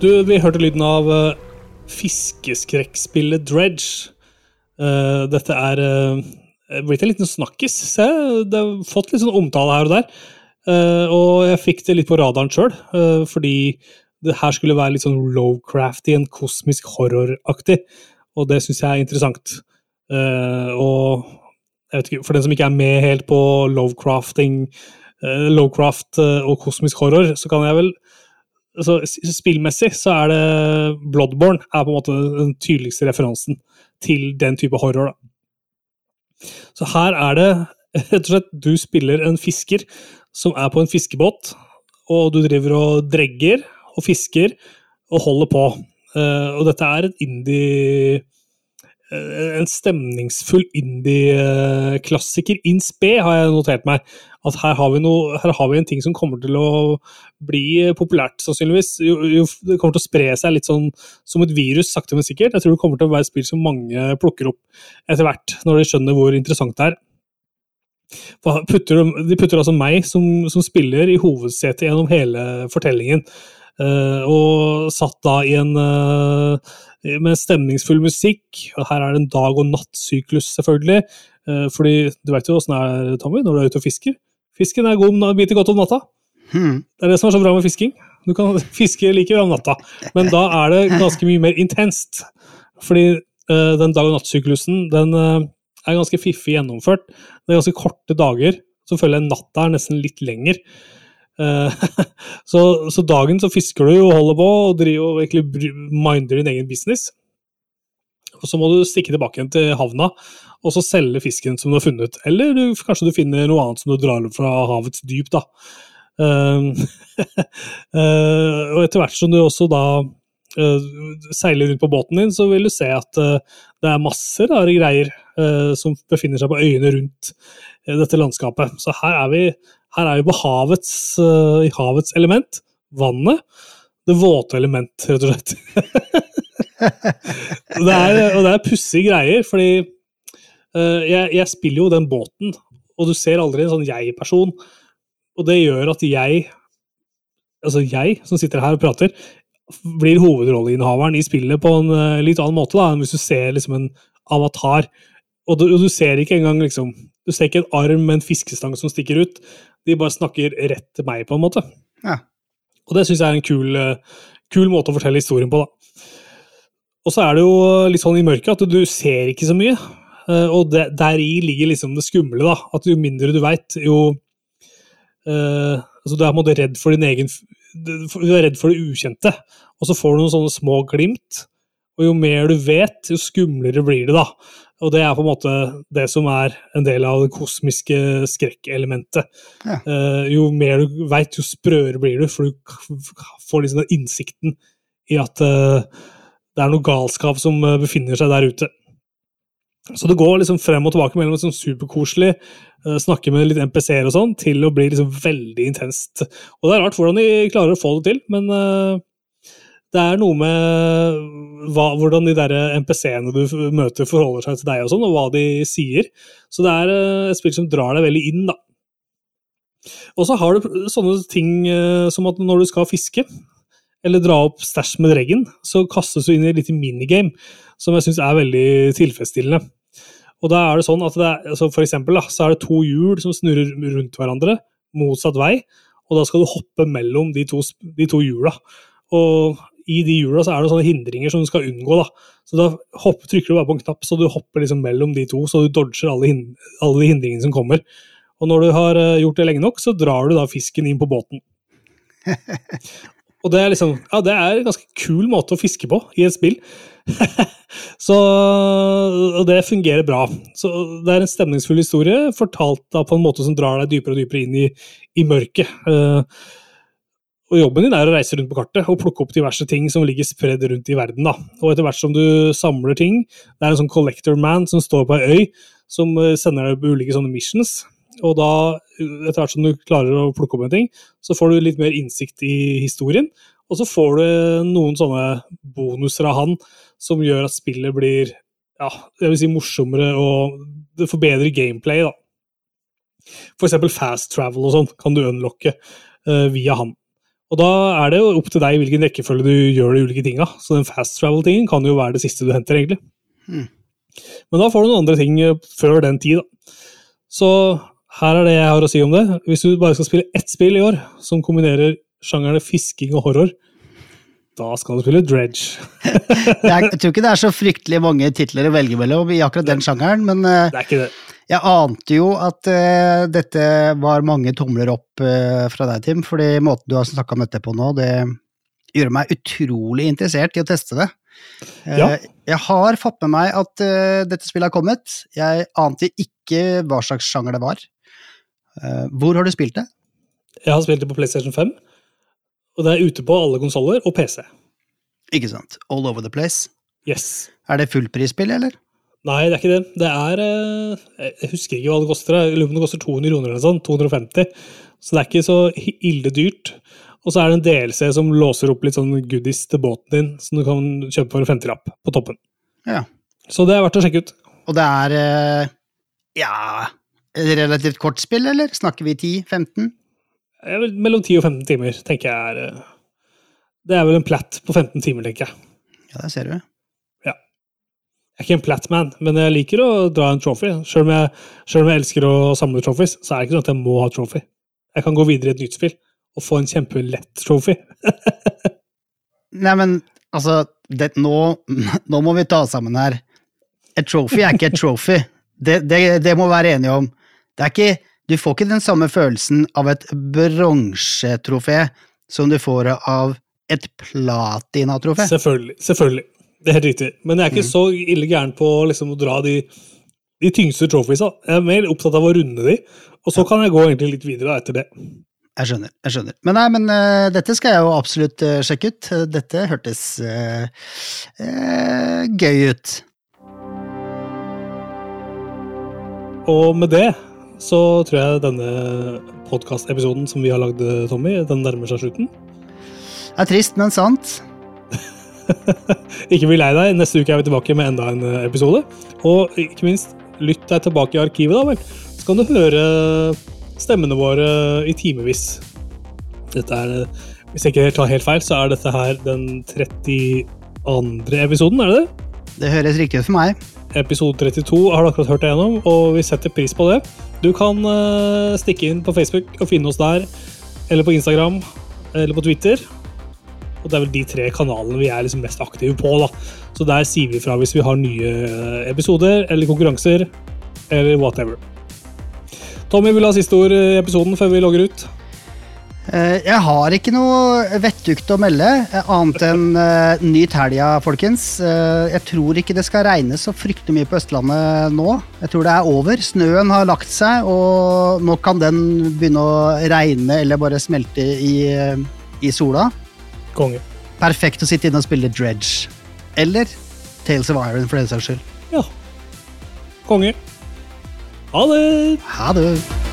Du, vi hørte lyden av uh, fiskeskrekkspillet Dredge. Uh, dette er uh, blitt en liten snakkis. Se, det har fått litt sånn omtale her og der. Uh, og jeg fikk det litt på radaren sjøl, fordi det her skulle være litt sånn lowcrafty, en kosmisk horroraktig. Og det syns jeg er interessant. Og jeg vet ikke, for den som ikke er med helt på Lovecrafting, Lovecraft og kosmisk horror, så kan jeg vel altså, Spillmessig så er det Bloodborne er på en måte den tydeligste referansen til den type horror. Da. Så her er det <laughs> rett og slett Du spiller en fisker som er på en fiskebåt, og du driver og dregger og fisker og holder på. Uh, og dette er et indie eh, en stemningsfull indie-klassiker in spe, har jeg notert meg. At her har, noe, her har vi en ting som kommer til å bli populært, sannsynligvis. Jo, jo, det kommer til å spre seg litt sånn som et virus, sakte, men sikkert. Jeg tror det kommer til å være et spill som mange plukker opp etter hvert, når de skjønner hvor interessant det er. Putter, de- putter altså meg som, som spiller i hovedsetet gjennom hele fortellingen. Uh, og satt da i en uh, med stemningsfull musikk. Her er det en dag- og nattsyklus, selvfølgelig. Uh, fordi du vet jo åssen det er, Tommy, når du er ute og fisker. Fisken er god, biter godt om natta. Hmm. Det er det som er så bra med fisking. Du kan <laughs> fiske like bra om natta, men da er det ganske mye mer intenst. Fordi uh, den dag- og nattsyklusen den uh, er ganske fiffig gjennomført. Det er ganske korte dager. Så føler jeg natta er nesten litt lenger. Uh, <laughs> så, så dagen så fisker du og holder på og driver og egentlig minder din egen business. Og så må du stikke tilbake igjen til havna og så selge fisken som du har funnet. Eller du, kanskje du finner noe annet som du drar fra havets dyp, da. Uh, <laughs> og etter hvert som du også da uh, seiler rundt på båten din, så vil du se at eh, det er masse rare greier som befinner seg på øyene rundt dette landskapet. Så her er vi, her er vi på havets, i havets element, vannet. Det våte element, rett og slett. <laughs> Det er, og det er pussige greier, fordi jeg, jeg spiller jo den båten, og du ser aldri en sånn jeg-person. Og det gjør at jeg, altså jeg som sitter her og prater, blir hovedrolleinnehaveren i spillet på en eh, litt annen måte da, enn hvis du ser liksom en avatar. Og du, og du ser ikke engang liksom Du ser ikke en arm med en fiskestang som stikker ut. De bare snakker rett til meg, på en måte. Ja. Og det syns jeg er en kul, eh, kul måte å fortelle historien på, da. Og så er det jo litt sånn i mørket at du ser ikke så mye. Eh, Og det, deri ligger liksom det skumle, da. At jo mindre du veit, jo uh, altså Du er på en måte redd for din egen Du er redd for det ukjente. Og så får du noen sånne små glimt. Og jo mer du vet, jo skumlere blir det, da. Og det er på en måte det som er en del av det kosmiske skrekkelementet. Ja. Uh, jo mer du veit, jo sprøere blir du, for du får liksom den innsikten i at uh, det er noe galskap som befinner seg der ute. Så det går liksom frem og tilbake mellom sånn superkoselig, eh, snakke med litt NPC-er og sånn, til å bli liksom veldig intenst. Og det er rart hvordan de klarer å få det til, men eh, det er noe med hva, hvordan de der NPC-ene du møter forholder seg til deg og sånn, og hva de sier. Så det er eh, et spill som drar deg veldig inn, da. Og så har du sånne ting som at når du skal fiske, eller dra opp stæsj med dreggen, så kastes du inn i et lite minigame, som jeg syns er veldig tilfredsstillende. Og da er det sånn at det er, altså For eksempel da, så er det to hjul som snurrer rundt hverandre, motsatt vei, og da skal du hoppe mellom de to, de to hjula. Og i de hjula så er det sånne hindringer som du skal unngå. da. Så da hopper, trykker du bare på en knapp, så du hopper liksom mellom de to, så du dodger alle, hin alle de hindringene som kommer. Og når du har eh, gjort det lenge nok, så drar du da fisken inn på båten. <laughs> Og det er liksom, ja, det er en ganske kul måte å fiske på i et spill. <laughs> så, og det fungerer bra. Så det er en stemningsfull historie, fortalt da på en måte som drar deg dypere og dypere inn i, i mørket. Uh, og jobben din er å reise rundt på kartet og plukke opp diverse ting som ligger spredd rundt i verden. da. Og etter hvert som du samler ting, det er en sånn collector man som står på ei øy, som eh, sender deg på ulike sånne missions. Og da, etter hvert som du klarer å plukke opp en ting, så får du litt mer innsikt i historien. Og så får du noen sånne bonuser av han som gjør at spillet blir ja, jeg vil si morsommere, og det forbedrer gameplay. da. For eksempel fast travel og sånn kan du unlocke uh, via han. Og da er det jo opp til deg hvilken rekkefølge du gjør de ulike tinga. Så den fast travel-tingen kan jo være det siste du henter, egentlig. Hmm. Men da får du noen andre ting eh, før den tid, da. Så her er det jeg har å si om det. Hvis du bare skal spille ett spill i år som kombinerer sjangerne fisking og horror, da skal du spille Dredge. <laughs> Er, jeg tror ikke det er så fryktelig mange titler å velge mellom i akkurat den sjangeren, men eh, er jeg ante jo at uh, dette var mange tomler opp uh, fra deg, Tim, fordi måten du har snakka om dette på nå, det gjør meg utrolig interessert i å teste det. Ja. Jeg har fått med meg at dette spillet har kommet. Jeg ante ikke hva slags sjanger det var. Hvor har du spilt det? Jeg har spilt det på PlayStation 5, og det er ute på alle konsoller og PC. Ikke sant? All over the place. Yes. Er det fullprisspill, eller? Nei, det er ikke det. Det er eh, Jeg husker ikke hva det koster. Det koster 200 kroner eller sånn. 250. Så det er ikke så ille dyrt. Og så er det en DLC som låser opp litt sånn goodies til båten din, som du kan kjøpe for en 50-lapp på toppen. Ja. Så det er verdt å sjekke ut. Og det er eh, ja relativt kort spill, eller? Snakker vi 10-15? Mellom 10 og 15 timer, tenker jeg er eh, Det er vel en platt på 15 timer, tenker jeg. Ja, det ser du. Ja. Jeg er ikke en platman, men jeg liker å dra en trophy. Selv om, jeg, selv om jeg elsker å samle trophies, så er det ikke sånn at jeg må ha trophy. Jeg kan gå videre i et nytt spill og få en kjempelett trophy. <laughs> Nei, men altså det, nå, nå må vi ta oss sammen her. Et trophy er ikke et trophy. Det, det, det må vi være enige om. Det er ikke, du får ikke den samme følelsen av et bronsetrofé som du får av et platinatrofé. Selvfølgelig. selvfølgelig. Det er helt riktig. Men jeg er ikke så ille gæren på liksom, å dra de, de tyngste trophiesa. Jeg er mer opptatt av å runde de, og så kan jeg gå egentlig litt videre etter det. Jeg skjønner. jeg skjønner. Men nei, men uh, dette skal jeg jo absolutt uh, sjekke ut. Dette hørtes uh, gøy ut. Og med det så tror jeg denne podkastepisoden som vi har lagd, Tommy, den nærmer seg slutten. Det er trist, men sant. <laughs> Ikke bli lei deg, neste uke er vi tilbake med enda en eh, episode. Og ikke minst, lytt deg tilbake i arkivet, da vel. Så kan du høre stemmene våre i timevis. Dette er, eh, hvis jeg ikke tar helt feil, så er dette her den 32. episoden, er det det? Det høres riktig ut for meg. Episode 32 har du akkurat hørt deg gjennom, og vi setter pris på det. Du kan eh, stikke inn på Facebook og finne oss der, eller på Instagram, eller på Twitter. Og det er vel de tre kanalene vi er liksom mest aktive på. da. Så der sier vi fra hvis vi har nye eh, episoder eller konkurranser, eller whatever. Tommy vil ha siste ord i episoden før vi logger ut. Eh, Jeg har ikke noe vettugt å melde, eh, annet enn uh, nyt helga, folkens. Uh, Jeg tror ikke det skal regne så fryktelig mye på Østlandet nå. Jeg tror det er over. Snøen har lagt seg, og nå kan den begynne å regne eller bare smelte i, uh, i sola. Konge. Perfekt å sitte inne og spille Dredge. Eller Tales of Iron, for den saks skyld. Ja. Konge. Ha det! Ha det!